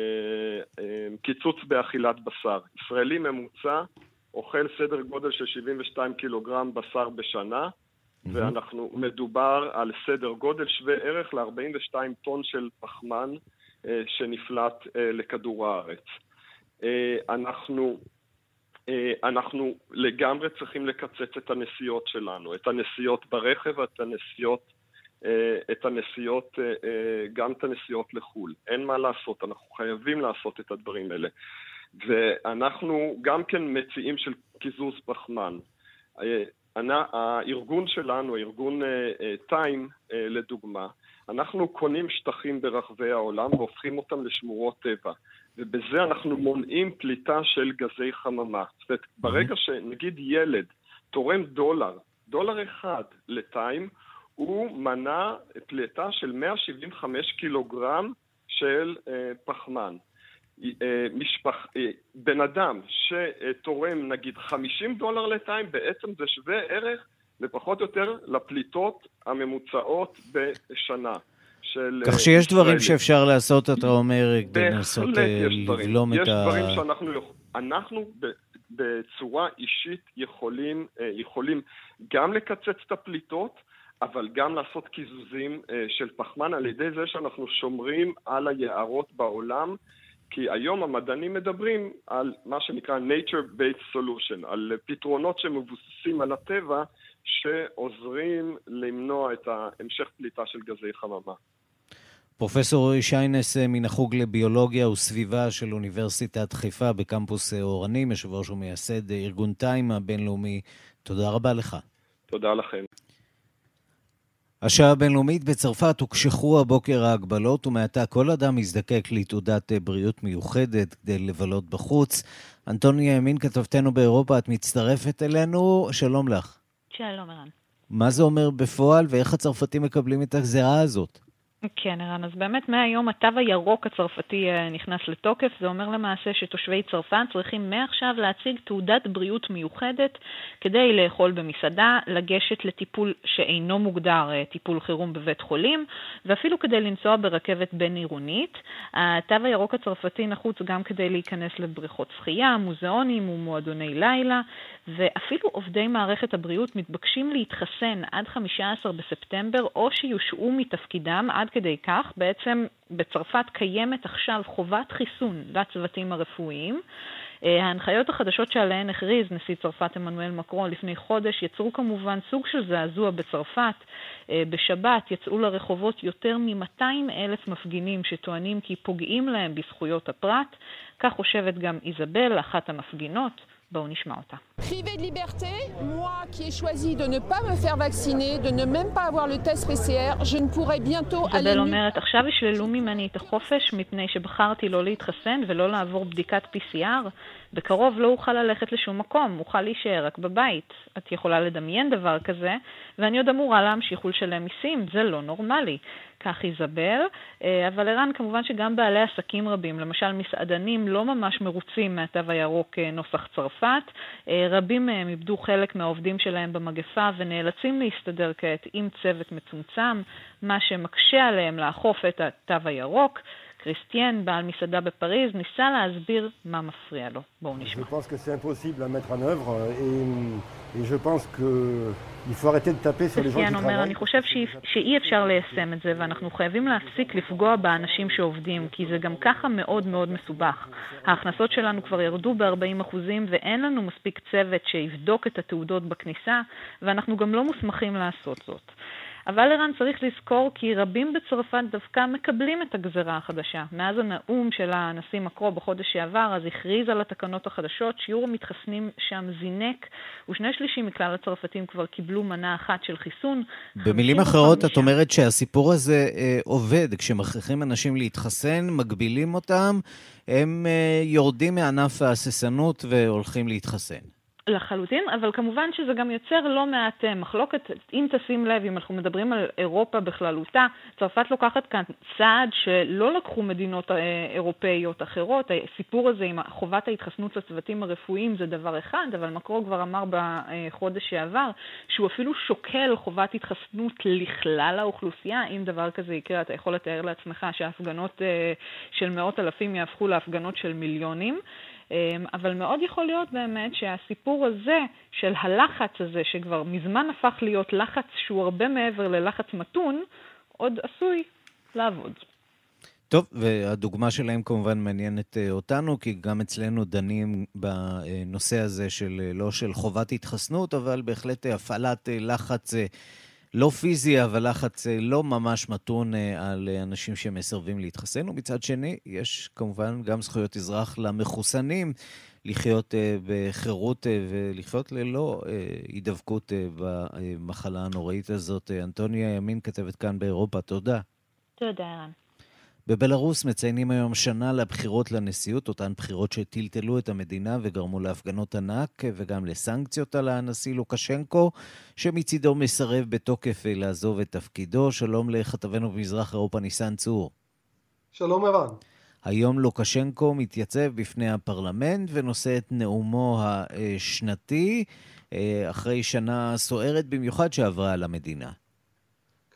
אה, קיצוץ באכילת בשר. ישראלי ממוצע אוכל סדר גודל של 72 קילוגרם בשר בשנה, ואנחנו, מדובר על סדר גודל שווה ערך ל-42 טון של פחמן אה, שנפלט אה, לכדור הארץ. אה, אנחנו, אה, אנחנו לגמרי צריכים לקצץ את הנסיעות שלנו, את הנסיעות ברכב, את הנסיעות, אה, את הנסיעות, אה, אה, גם את הנסיעות לחו"ל. אין מה לעשות, אנחנו חייבים לעשות את הדברים האלה. ואנחנו גם כן מציעים של קיזוז פחמן. אה, הארגון שלנו, ארגון טיים לדוגמה, אנחנו קונים שטחים ברחבי העולם והופכים אותם לשמורות טבע. ובזה אנחנו מונעים פליטה של גזי חממה. זאת אומרת, ברגע שנגיד ילד תורם דולר, דולר אחד לטיים, הוא מנע פליטה של 175 קילוגרם של אה, פחמן. אה, משפח... אה, בן אדם שתורם נגיד 50 דולר לטיים, בעצם זה שווה ערך לפחות או יותר לפליטות הממוצעות בשנה. של כך שיש דברים ישראלים. שאפשר לעשות, אתה אומר, כדי לנסות בהחלט אה, יש דברים. לבלום יש את ה... דברים שאנחנו יכ- אנחנו בצורה אישית יכולים, אה, יכולים גם לקצץ את הפליטות, אבל גם לעשות קיזוזים אה, של פחמן על ידי זה שאנחנו שומרים על היערות בעולם, כי היום המדענים מדברים על מה שנקרא nature-based solution, על פתרונות שמבוססים על הטבע, שעוזרים למנוע את המשך פליטה של גזי חממה. פרופסור שיינס מן החוג לביולוגיה וסביבה של אוניברסיטת חיפה בקמפוס אורנים, יושב ראש ומייסד ארגון טיים הבינלאומי, תודה רבה לך. תודה לכם. השעה הבינלאומית בצרפת הוקשחו הבוקר ההגבלות, ומעתה כל אדם יזדקק לתעודת בריאות מיוחדת כדי לבלות בחוץ. אנטוניה ימין, כתבתנו באירופה, את מצטרפת אלינו, שלום לך. שלום, ערן. מה זה אומר בפועל, ואיך הצרפתים מקבלים את הגזירה הזאת? כן, ערן, אז באמת מהיום התו הירוק הצרפתי אה, נכנס לתוקף. זה אומר למעשה שתושבי צרפת צריכים מעכשיו להציג תעודת בריאות מיוחדת כדי לאכול במסעדה, לגשת לטיפול שאינו מוגדר אה, טיפול חירום בבית חולים, ואפילו כדי לנסוע ברכבת בין-עירונית. התו הירוק הצרפתי נחוץ גם כדי להיכנס לבריכות שחייה, מוזיאונים ומועדוני לילה, ואפילו עובדי מערכת הבריאות מתבקשים להתחסן עד 15 בספטמבר, או שיושעו מתפקידם עד כדי כך, בעצם בצרפת קיימת עכשיו חובת חיסון לצוותים הרפואיים. ההנחיות החדשות שעליהן הכריז נשיא צרפת עמנואל מקרון לפני חודש יצרו כמובן סוג של זעזוע בצרפת. בשבת יצאו לרחובות יותר מ-200 אלף מפגינים שטוענים כי פוגעים להם בזכויות הפרט. כך חושבת גם איזבל, אחת המפגינות. בואו נשמע אותה. Privé de liberté, moi qui ai choisi de ne pas me faire vacciner, de ne même pas avoir le test PCR, je ne pourrai bientôt aller... איזבל אומרת, עכשיו ישללו ממני את החופש מפני שבחרתי לא להתחסן ולא לעבור בדיקת PCR. בקרוב לא אוכל ללכת לשום מקום, אוכל להישאר רק בבית. את יכולה לדמיין דבר כזה, ואני עוד אמורה להמשיך ולשלם מיסים, זה לא נורמלי. כך איזבל, אבל ערן, כמובן שגם בעלי עסקים רבים, למשל מסעדנים, לא ממש מרוצים מהתו הירוק נוסח צרפת. רבים מהם איבדו חלק מהעובדים שלהם במגפה ונאלצים להסתדר כעת עם צוות מצומצם, מה שמקשה עליהם לאכוף את התו הירוק. קריסטיאן, בעל מסעדה בפריז, ניסה להסביר מה מפריע לו. בואו נשמע. קריסטיאן אומר, אני חושב שאי אפשר ליישם את זה, ואנחנו חייבים להפסיק לפגוע באנשים שעובדים, כי זה גם ככה מאוד מאוד מסובך. ההכנסות שלנו כבר ירדו ב-40% ואין לנו מספיק צוות שיבדוק את התעודות בכניסה, ואנחנו גם לא מוסמכים לעשות זאת. אבל ערן צריך לזכור כי רבים בצרפת דווקא מקבלים את הגזרה החדשה. מאז הנאום של הנשיא מקרו בחודש שעבר, אז הכריז על התקנות החדשות, שיעור המתחסנים שם זינק, ושני שלישים מכלל הצרפתים כבר קיבלו מנה אחת של חיסון. במילים אחרות, את אומרת שהסיפור הזה אה, עובד. כשמכריחים אנשים להתחסן, מגבילים אותם, הם אה, יורדים מענף ההססנות והולכים להתחסן. לחלוטין, אבל כמובן שזה גם יוצר לא מעט מחלוקת. אם תשים לב, אם אנחנו מדברים על אירופה בכללותה, צרפת לוקחת כאן צעד שלא לקחו מדינות אירופאיות אחרות. הסיפור הזה עם חובת ההתחסנות לצוותים הרפואיים זה דבר אחד, אבל מקרו כבר אמר בחודש שעבר שהוא אפילו שוקל חובת התחסנות לכלל האוכלוסייה. אם דבר כזה יקרה, אתה יכול לתאר לעצמך שההפגנות של מאות אלפים יהפכו להפגנות של מיליונים. אבל מאוד יכול להיות באמת שהסיפור הזה של הלחץ הזה, שכבר מזמן הפך להיות לחץ שהוא הרבה מעבר ללחץ מתון, עוד עשוי לעבוד. טוב, והדוגמה שלהם כמובן מעניינת אותנו, כי גם אצלנו דנים בנושא הזה של לא של חובת התחסנות, אבל בהחלט הפעלת לחץ לא פיזי, אבל לחץ לא ממש מתון על אנשים שמסרבים להתחסן. ומצד שני, יש כמובן גם זכויות אזרח למחוסנים לחיות בחירות ולחיות ללא הידבקות במחלה הנוראית הזאת. אנטוניה ימין כתבת כאן באירופה, תודה. תודה, ערן. בבלארוס מציינים היום שנה לבחירות לנשיאות, אותן בחירות שטלטלו את המדינה וגרמו להפגנות ענק וגם לסנקציות על הנשיא לוקשנקו, שמצידו מסרב בתוקף לעזוב את תפקידו. שלום לכתבנו במזרח אירופה ניסן צור. שלום ערן. היום לוקשנקו מתייצב בפני הפרלמנט ונושא את נאומו השנתי, אחרי שנה סוערת במיוחד שעברה על המדינה.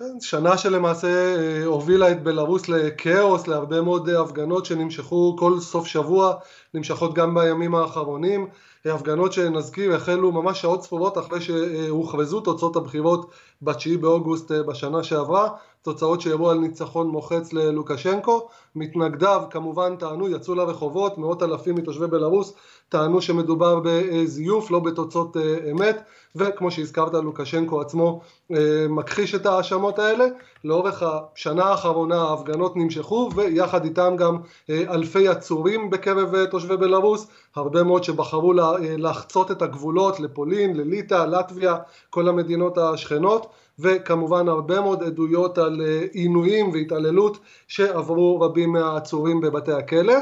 כן, שנה שלמעשה הובילה את בלרוס לכאוס, להרבה מאוד הפגנות שנמשכו כל סוף שבוע, נמשכות גם בימים האחרונים, הפגנות שנזכיר החלו ממש שעות ספורות אחרי שהוכרזו תוצאות הבחירות ב-9 באוגוסט בשנה שעברה, תוצאות שהראו על ניצחון מוחץ ללוקשנקו. מתנגדיו כמובן טענו, יצאו לרחובות, מאות אלפים מתושבי בלרוס טענו שמדובר בזיוף, לא בתוצאות אמת, וכמו שהזכרת לוקשנקו עצמו מכחיש את ההאשמות האלה. לאורך השנה האחרונה ההפגנות נמשכו ויחד איתם גם אלפי עצורים בקרב תושבי בלרוס, הרבה מאוד שבחרו לחצות את הגבולות לפולין, לליטא, לטביה, כל המדינות השכנות וכמובן הרבה מאוד עדויות על עינויים והתעללות שעברו רבים מהעצורים בבתי הכלא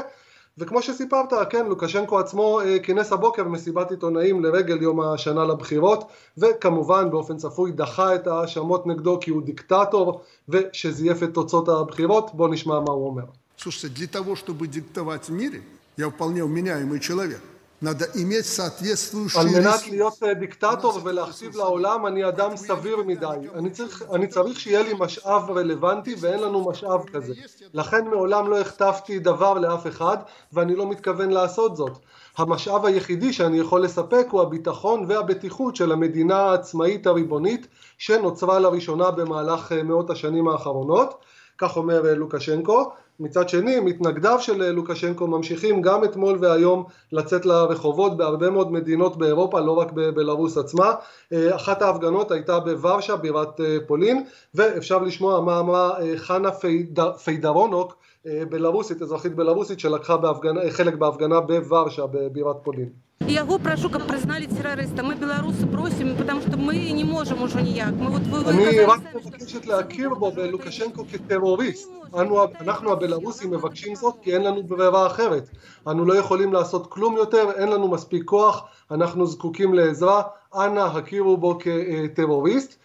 וכמו שסיפרת, כן, לוקשנקו עצמו כינס הבוקר מסיבת עיתונאים לרגל יום השנה לבחירות וכמובן באופן צפוי דחה את ההאשמות נגדו כי הוא דיקטטור ושזייף את תוצאות הבחירות, בוא נשמע מה הוא אומר. Слушайте, для того, чтобы диктовать в мире, я вполне вменяемый человек. על מנת להיות דיקטטור ולהכתיב לעולם אני אדם סביר מדי. אני צריך, אני צריך שיהיה לי משאב רלוונטי ואין לנו משאב כזה. לכן מעולם לא הכתבתי דבר לאף אחד ואני לא מתכוון לעשות זאת. המשאב היחידי שאני יכול לספק הוא הביטחון והבטיחות של המדינה העצמאית הריבונית שנוצרה לראשונה במהלך מאות השנים האחרונות. כך אומר לוקשנקו מצד שני מתנגדיו של לוקשנקו ממשיכים גם אתמול והיום לצאת לרחובות בהרבה מאוד מדינות באירופה לא רק בבלארוס עצמה. אחת ההפגנות הייתה בוורשה בירת פולין ואפשר לשמוע מה אמרה חנה פיידרונוק בלארוסית אזרחית בלארוסית שלקחה בהפגנה, חלק בהפגנה בוורשה בבירת פולין Я его прошу, как признали террориста. Мы белорусы просим, потому что мы не можем уже никак. Мы вот вы, אני רק מבקשת להכיר בו בלוקשנקו כטרוריסט. אנו, אנחנו הבלארוסים מבקשים זאת כי אין לנו ברירה אחרת. אנו לא יכולים לעשות כלום יותר, אין לנו מספיק כוח, אנחנו זקוקים לעזרה, אנא הכירו בו כטרוריסט.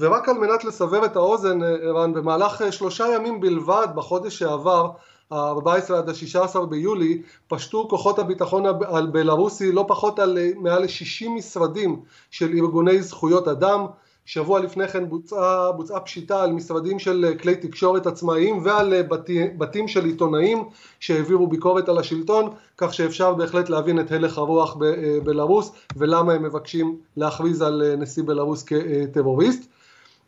ורק על מנת לסבר את האוזן, ערן, במהלך שלושה ימים בלבד בחודש שעבר ה-14 עד ה-16 ביולי פשטו כוחות הביטחון הבלארוסי לא פחות על מעל ל-60 משרדים של ארגוני זכויות אדם. שבוע לפני כן בוצעה, בוצעה פשיטה על משרדים של כלי תקשורת עצמאיים ועל בתי, בתים של עיתונאים שהעבירו ביקורת על השלטון כך שאפשר בהחלט להבין את הלך הרוח בבלארוס ולמה הם מבקשים להכריז על נשיא בלארוס כטרוריסט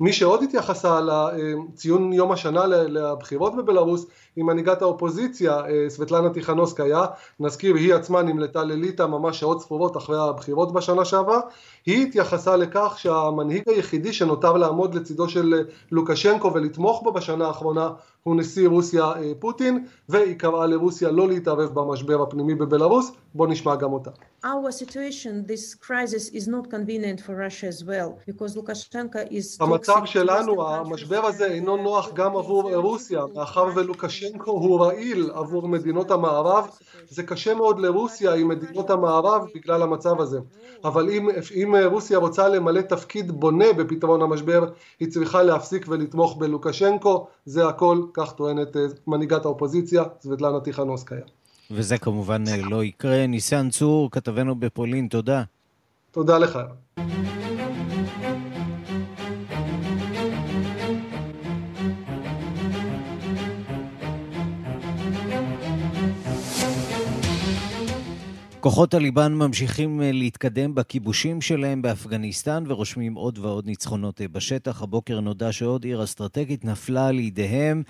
מי שעוד התייחסה לציון יום השנה לבחירות בבלארוס היא מנהיגת האופוזיציה סבטלנה טיכנוסקיה, נזכיר היא עצמה נמלטה לליטא ממש שעות ספורות אחרי הבחירות בשנה שעברה, היא התייחסה לכך שהמנהיג היחידי שנותר לעמוד לצידו של לוקשנקו ולתמוך בו בשנה האחרונה הוא נשיא רוסיה פוטין והיא קראה לרוסיה לא להתערב במשבר הפנימי בבלארוס, בוא נשמע גם אותה. Our situation, this crisis is not convenient for Russia as well, because Lukashenko is... המצב שלנו, המשבר הזה אינו נוח גם עבור רוסיה, מאחר ולוקשנקו הוא רעיל עבור מדינות המערב, זה קשה מאוד לרוסיה עם מדינות המערב בגלל המצב הזה. אבל אם, אם רוסיה רוצה למלא תפקיד בונה בפתרון המשבר, היא צריכה להפסיק ולתמוך בלוקשנקו, זה הכל, כך טוענת מנהיגת האופוזיציה, סבטלנה טיכנוסקיה. וזה כמובן לא יקרה. ניסן צור, כתבנו בפולין, תודה. תודה לך. כוחות טליבאן ממשיכים להתקדם בכיבושים שלהם באפגניסטן ורושמים עוד ועוד ניצחונות בשטח. הבוקר נודע שעוד עיר אסטרטגית נפלה לידיהם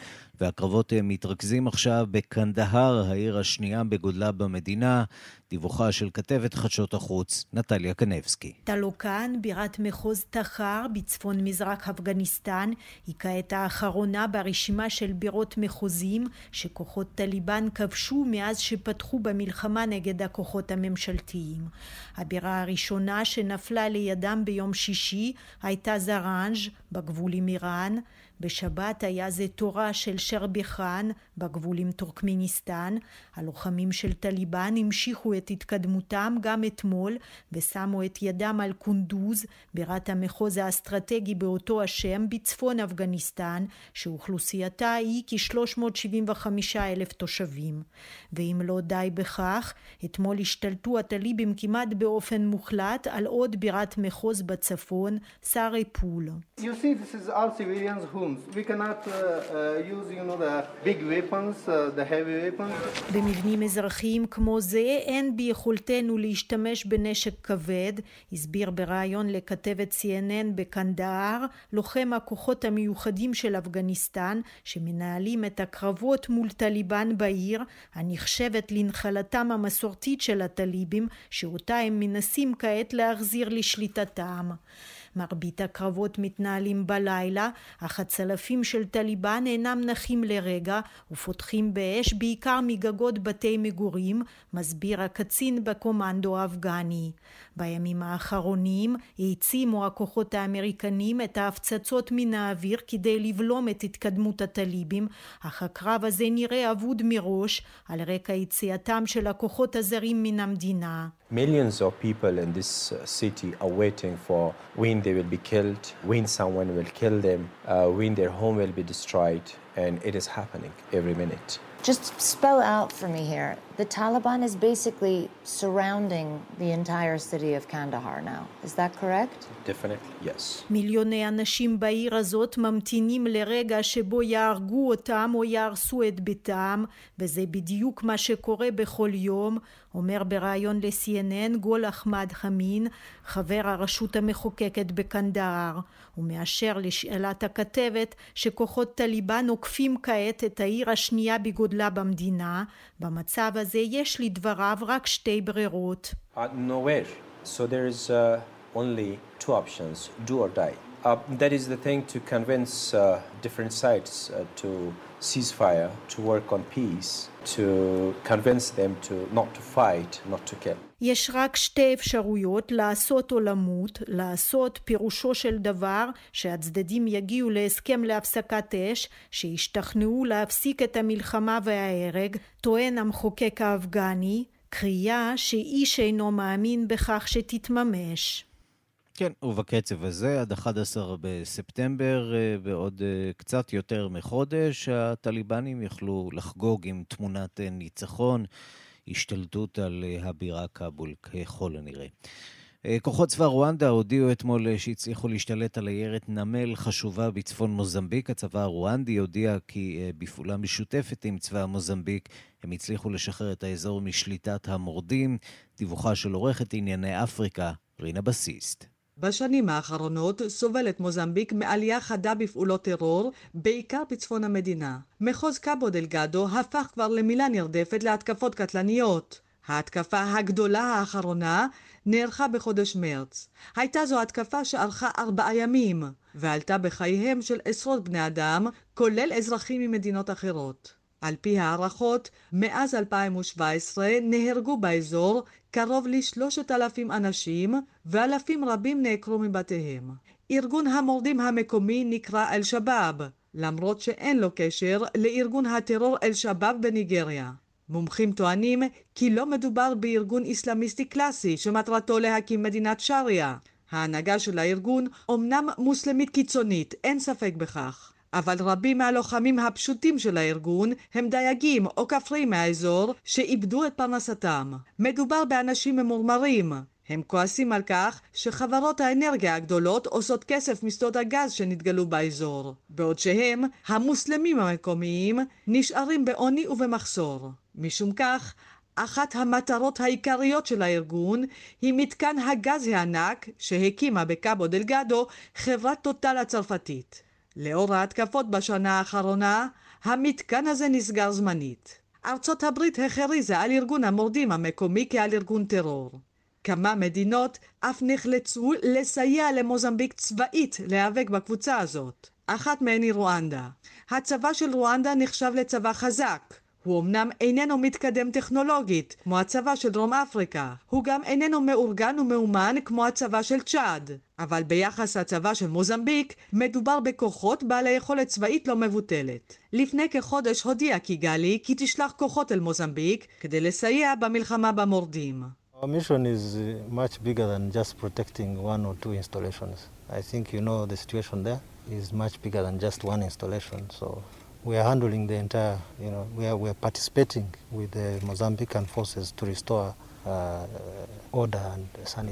והקרבות מתרכזים עכשיו בקנדהר, העיר השנייה בגודלה במדינה. דיווחה של כתבת חדשות החוץ, נטליה קנבסקי. טלוקן, בירת מחוז תחר בצפון מזרח אפגניסטן, היא כעת האחרונה ברשימה של בירות מחוזיים שכוחות טליבאן כבשו מאז שפתחו במלחמה נגד הכוחות הממשלתיים. הבירה הראשונה שנפלה לידם ביום שישי הייתה זראנג' בגבול עם איראן. בשבת היה זה תורה של שרביחן בגבול עם טורקמיניסטן. הלוחמים של טליבאן המשיכו את התקדמותם גם אתמול ושמו את ידם על קונדוז, בירת המחוז האסטרטגי באותו השם בצפון אפגניסטן, שאוכלוסייתה היא כ-375 אלף תושבים. ואם לא די בכך, אתמול השתלטו הטליבים כמעט באופן מוחלט על עוד בירת מחוז בצפון, סארי פול. You see, this is all uh. במבנים אזרחיים כמו זה אין ביכולתנו להשתמש בנשק כבד, הסביר בריאיון לכתבת CNN בקנדהר, לוחם הכוחות המיוחדים של אפגניסטן, שמנהלים את הקרבות מול טליבן בעיר, הנחשבת לנחלתם המסורתית של הטליבים, שאותה הם מנסים כעת להחזיר לשליטתם. מרבית הקרבות מתנהלים בלילה, אך הצלפים של טליבן אינם נחים לרגע ופותחים באש בעיקר מגגות בתי מגורים, מסביר הקצין בקומנדו האפגני. בימים האחרונים העצימו הכוחות האמריקנים את ההפצצות מן האוויר כדי לבלום את התקדמות הטליבים, אך הקרב הזה נראה אבוד מראש על רקע יציאתם של הכוחות הזרים מן המדינה. Millions of people in this uh, city are waiting for when they will be killed, when someone will kill them, uh, when their home will be destroyed, and it is happening every minute. Just spell out for me here. The Taliban is basically surrounding the entire city of Kandahar now. Is that correct? Definitely, yes. מיליוני אנשים בעיר הזאת ממתינים לרגע שבו יהרגו אותם או יהרסו את ביתם, וזה בדיוק מה שקורה בכל יום, אומר בריאיון ל-CNN גול אחמד חמין, חבר הרשות המחוקקת בקנדהר. הוא מאשר לשאלת הכתבת שכוחות טליבן עוקפים כעת את העיר השנייה בגודלה במדינה. במצב הזה יש לדבריו רק שתי ברירות. Uh, nowhere. So there is uh, only two options do or die. Uh, that is the thing to convince uh, different sides uh, to ceasefire, to work on peace, to convince them to not to fight, not to kill. יש רק שתי אפשרויות, לעשות או למות. לעשות פירושו של דבר שהצדדים יגיעו להסכם להפסקת אש, שישתכנעו להפסיק את המלחמה וההרג, טוען המחוקק האפגני, קריאה שאיש אינו מאמין בכך שתתממש. כן, ובקצב הזה, עד 11 בספטמבר, אה, בעוד אה, קצת יותר מחודש, הטליבנים יכלו לחגוג עם תמונת אה, ניצחון, השתלטות על הבירה כאבול, ככל הנראה. כוחות צבא רואנדה הודיעו אתמול שהצליחו להשתלט על עיירת נמל חשובה בצפון מוזמביק. הצבא הרואנדי הודיע כי בפעולה משותפת עם צבא מוזמביק הם הצליחו לשחרר את האזור משליטת המורדים. דיווחה של עורכת ענייני אפריקה, רינה בסיסט. בשנים האחרונות סובלת מוזמביק מעלייה חדה בפעולות טרור, בעיקר בצפון המדינה. מחוז קאבו דלגדו הפך כבר למילה נרדפת להתקפות קטלניות. ההתקפה הגדולה האחרונה נערכה בחודש מרץ. הייתה זו התקפה שארכה ארבעה ימים, ועלתה בחייהם של עשרות בני אדם, כולל אזרחים ממדינות אחרות. על פי הערכות, מאז 2017 נהרגו באזור קרוב לשלושת אלפים אנשים, ואלפים רבים נעקרו מבתיהם. ארגון המורדים המקומי נקרא אל-שבאב, למרות שאין לו קשר לארגון הטרור אל-שבאב בניגריה. מומחים טוענים כי לא מדובר בארגון אסלאמיסטי קלאסי שמטרתו להקים מדינת שריעה. ההנהגה של הארגון אומנם מוסלמית קיצונית, אין ספק בכך. אבל רבים מהלוחמים הפשוטים של הארגון הם דייגים או כפרים מהאזור שאיבדו את פרנסתם. מדובר באנשים ממורמרים. הם כועסים על כך שחברות האנרגיה הגדולות עושות כסף משדות הגז שנתגלו באזור, בעוד שהם, המוסלמים המקומיים, נשארים בעוני ובמחסור. משום כך, אחת המטרות העיקריות של הארגון היא מתקן הגז הענק שהקימה בקאבו דלגדו חברת טוטל הצרפתית. לאור ההתקפות בשנה האחרונה, המתקן הזה נסגר זמנית. ארצות הברית הכריזה על ארגון המורדים המקומי כעל ארגון טרור. כמה מדינות אף נחלצו לסייע למוזמביק צבאית להיאבק בקבוצה הזאת. אחת מהן היא רואנדה. הצבא של רואנדה נחשב לצבא חזק. הוא אמנם איננו מתקדם טכנולוגית, כמו הצבא של דרום אפריקה. הוא גם איננו מאורגן ומאומן כמו הצבא של צ'אד. אבל ביחס לצבא של מוזמביק, מדובר בכוחות בעלי יכולת צבאית לא מבוטלת. לפני כחודש הודיעה קיגאלי כי תשלח כוחות אל מוזמביק כדי לסייע במלחמה במורדים. Our mission is much bigger than just protecting one or two installations. I think you know the situation there is much bigger than just one installation. So we are handling the entire, you know, we are, we are participating with the Mozambican forces to restore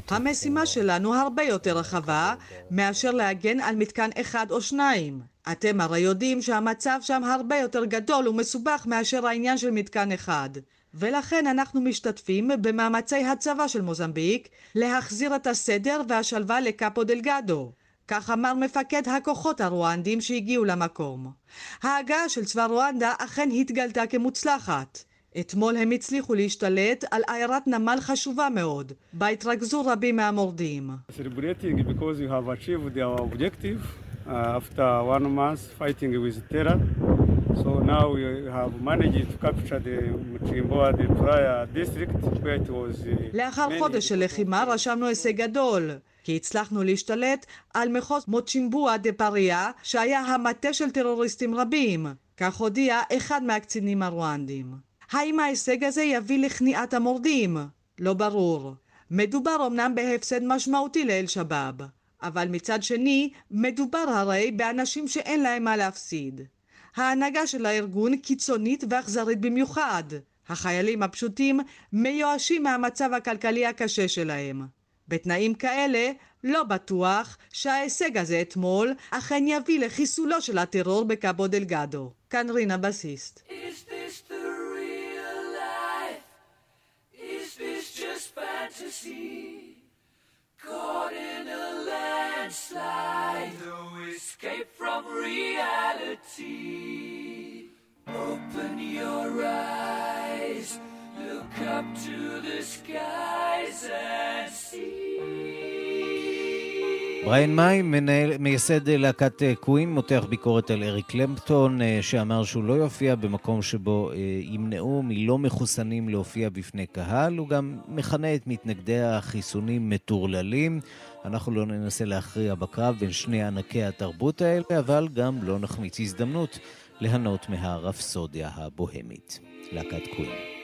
המשימה שלנו הרבה יותר רחבה מאשר להגן על מתקן אחד או שניים. אתם הרי יודעים שהמצב שם הרבה יותר גדול ומסובך מאשר העניין של מתקן אחד. ולכן אנחנו משתתפים במאמצי הצבא של מוזמביק להחזיר את הסדר והשלווה לקאפו דלגדו. כך אמר מפקד הכוחות הרואנדים שהגיעו למקום. ההגעה של צבא רואנדה אכן התגלתה כמוצלחת. אתמול הם הצליחו להשתלט על עיירת נמל חשובה מאוד, בה התרכזו רבים מהמורדים. So now we have managed to capture the Mchimboa, the Praia district, where it was... לאחר חודש של לחימה רשמנו הישג גדול, כי הצלחנו להשתלט על מחוז מוצ'ימבואה דה פריה, שהיה המטה של טרוריסטים רבים, כך הודיע אחד מהקצינים הרואנדים. האם ההישג הזה יביא לכניעת המורדים? לא ברור. מדובר אמנם בהפסד משמעותי לאל-שבאב, אבל מצד שני, מדובר הרי באנשים שאין להם מה להפסיד. ההנהגה של הארגון קיצונית ואכזרית במיוחד. החיילים הפשוטים מיואשים מהמצב הכלכלי הקשה שלהם. בתנאים כאלה, לא בטוח שההישג הזה אתמול אכן יביא לחיסולו של הטרור בקאבו דלגדו. כאן רינה בסיסט. Fantasy, caught in a landslide, no escape from reality. Open your eyes, look up to the skies and see. בריין מאי, מנהל, מייסד להקת אה, קווין, מותח ביקורת על אריק קלמפטון, אה, שאמר שהוא לא יופיע במקום שבו אה, ימנעו מלא מחוסנים להופיע בפני קהל. הוא גם מכנה את מתנגדי החיסונים מטורללים. אנחנו לא ננסה להכריע בקרב בין שני ענקי התרבות האלה, אבל גם לא נחמיץ הזדמנות ליהנות מהרפסודיה הבוהמית. להקת קווין.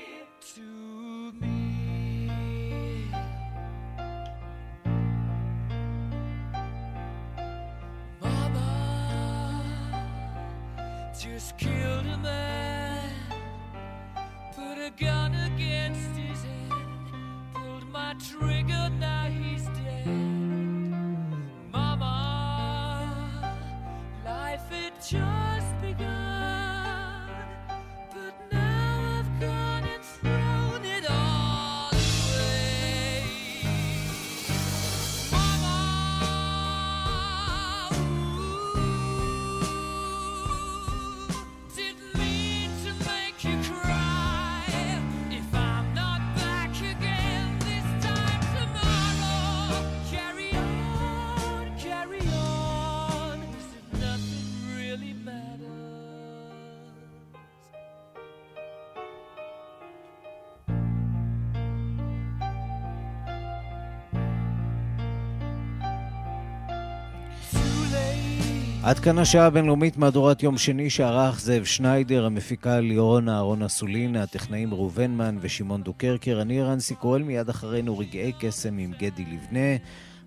עד כאן השעה הבינלאומית מהדורת יום שני שערך זאב שניידר, המפיקה ליאורון אהרון אסולין, הטכנאים ראובנמן ושמעון דוקרקר. אני רנסי קורל, מיד אחרינו רגעי קסם עם גדי לבנה.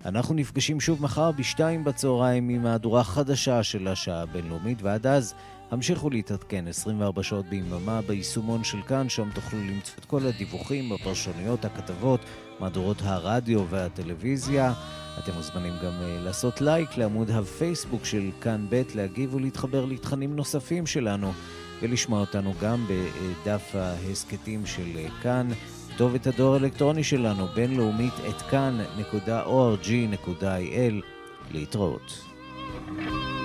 אנחנו נפגשים שוב מחר בשתיים בצהריים עם מהדורה חדשה של השעה הבינלאומית, ועד אז המשיכו להתעדכן 24 שעות ביממה ביישומון של כאן, שם תוכלו למצוא את כל הדיווחים, הפרשנויות, הכתבות, מהדורות הרדיו והטלוויזיה. אתם מוזמנים גם uh, לעשות לייק לעמוד הפייסבוק של כאן ב', להגיב ולהתחבר לתכנים נוספים שלנו, ולשמוע אותנו גם בדף ההסכתים של uh, כאן. את הדואר האלקטרוני שלנו, בינלאומית את כאן.org.il. להתראות. thank you